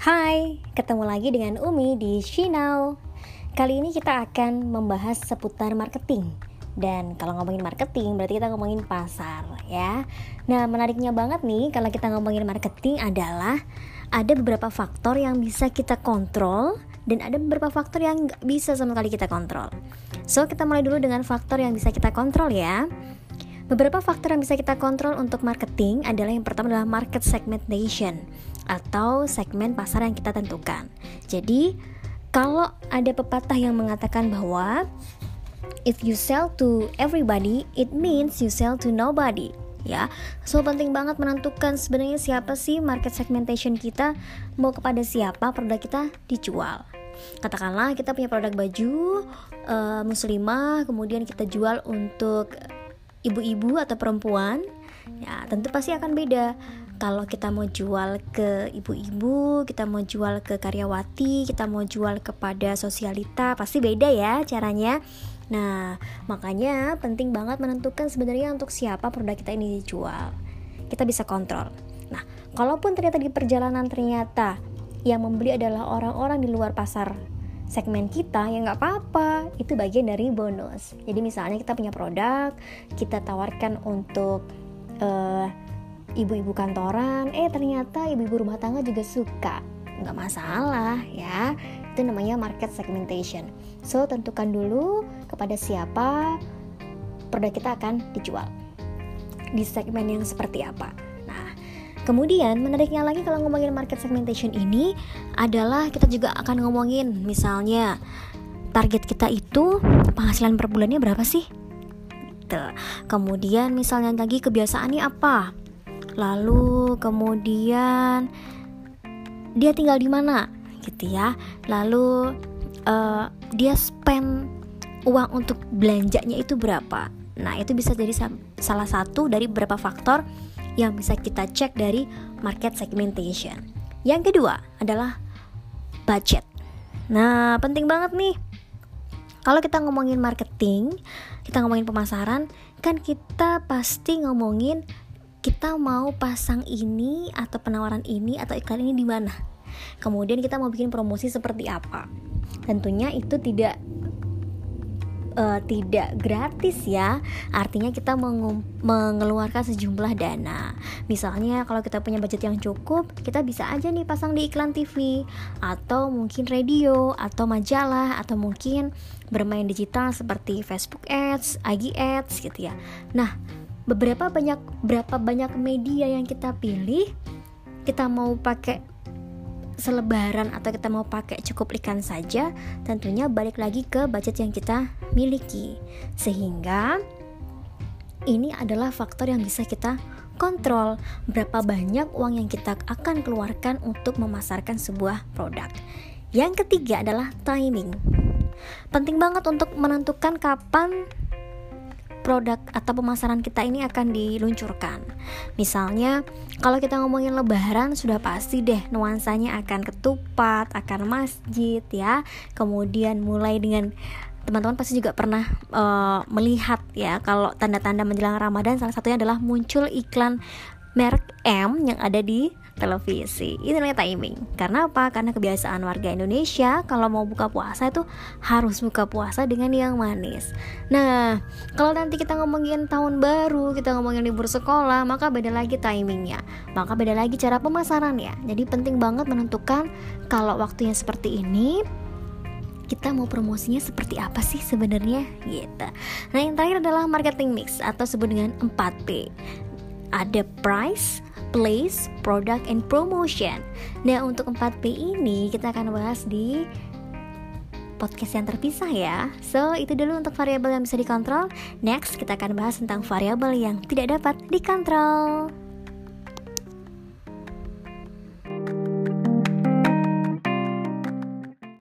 Hai, ketemu lagi dengan Umi di Shinau. Kali ini kita akan membahas seputar marketing. Dan kalau ngomongin marketing berarti kita ngomongin pasar ya. Nah, menariknya banget nih kalau kita ngomongin marketing adalah ada beberapa faktor yang bisa kita kontrol dan ada beberapa faktor yang nggak bisa sama sekali kita kontrol. So, kita mulai dulu dengan faktor yang bisa kita kontrol ya. Beberapa faktor yang bisa kita kontrol untuk marketing adalah yang pertama adalah market segmentation atau segmen pasar yang kita tentukan. Jadi, kalau ada pepatah yang mengatakan bahwa if you sell to everybody, it means you sell to nobody. Ya, so penting banget menentukan sebenarnya siapa sih market segmentation kita, mau kepada siapa produk kita dijual. Katakanlah kita punya produk baju uh, muslimah, kemudian kita jual untuk ibu-ibu atau perempuan ya tentu pasti akan beda kalau kita mau jual ke ibu-ibu, kita mau jual ke karyawati, kita mau jual kepada sosialita, pasti beda ya caranya. Nah, makanya penting banget menentukan sebenarnya untuk siapa produk kita ini dijual. Kita bisa kontrol. Nah, kalaupun ternyata di perjalanan ternyata yang membeli adalah orang-orang di luar pasar segmen kita ya nggak apa-apa itu bagian dari bonus jadi misalnya kita punya produk kita tawarkan untuk uh, ibu-ibu kantoran eh ternyata ibu-ibu rumah tangga juga suka. Nggak masalah ya. Itu namanya market segmentation. So tentukan dulu kepada siapa produk kita akan dijual. Di segmen yang seperti apa. Kemudian menariknya lagi kalau ngomongin market segmentation ini adalah kita juga akan ngomongin misalnya target kita itu penghasilan per bulannya berapa sih? Gitu. Kemudian misalnya lagi kebiasaannya apa? Lalu kemudian dia tinggal di mana? Gitu ya. Lalu uh, dia spend uang untuk belanjanya itu berapa? Nah, itu bisa jadi salah satu dari beberapa faktor yang bisa kita cek dari market segmentation. Yang kedua adalah budget. Nah, penting banget nih. Kalau kita ngomongin marketing, kita ngomongin pemasaran, kan kita pasti ngomongin kita mau pasang ini atau penawaran ini atau iklan ini di mana. Kemudian kita mau bikin promosi seperti apa. Tentunya itu tidak uh, tidak gratis ya. Artinya kita mengeluarkan sejumlah dana. Misalnya kalau kita punya budget yang cukup kita bisa aja nih pasang di iklan TV atau mungkin radio atau majalah atau mungkin bermain digital seperti Facebook Ads, IG Ads gitu ya. Nah beberapa banyak berapa banyak media yang kita pilih kita mau pakai selebaran atau kita mau pakai cukup ikan saja, tentunya balik lagi ke budget yang kita miliki. Sehingga ini adalah faktor yang bisa kita kontrol berapa banyak uang yang kita akan keluarkan untuk memasarkan sebuah produk. Yang ketiga adalah timing. Penting banget untuk menentukan kapan produk atau pemasaran kita ini akan diluncurkan. Misalnya, kalau kita ngomongin lebaran sudah pasti deh nuansanya akan ketupat, akan masjid ya. Kemudian mulai dengan teman-teman pasti juga pernah uh, melihat ya kalau tanda-tanda menjelang Ramadan salah satunya adalah muncul iklan merek M yang ada di televisi. Ini namanya timing. Karena apa? Karena kebiasaan warga Indonesia kalau mau buka puasa itu harus buka puasa dengan yang manis. Nah, kalau nanti kita ngomongin tahun baru, kita ngomongin libur sekolah, maka beda lagi timingnya. Maka beda lagi cara pemasarannya. Jadi penting banget menentukan kalau waktunya seperti ini kita mau promosinya seperti apa sih sebenarnya gitu. Nah, yang terakhir adalah marketing mix atau sebut dengan 4P. Ada price, place, product, and promotion. Nah, untuk 4P ini kita akan bahas di podcast yang terpisah ya. So, itu dulu untuk variabel yang bisa dikontrol. Next, kita akan bahas tentang variabel yang tidak dapat dikontrol.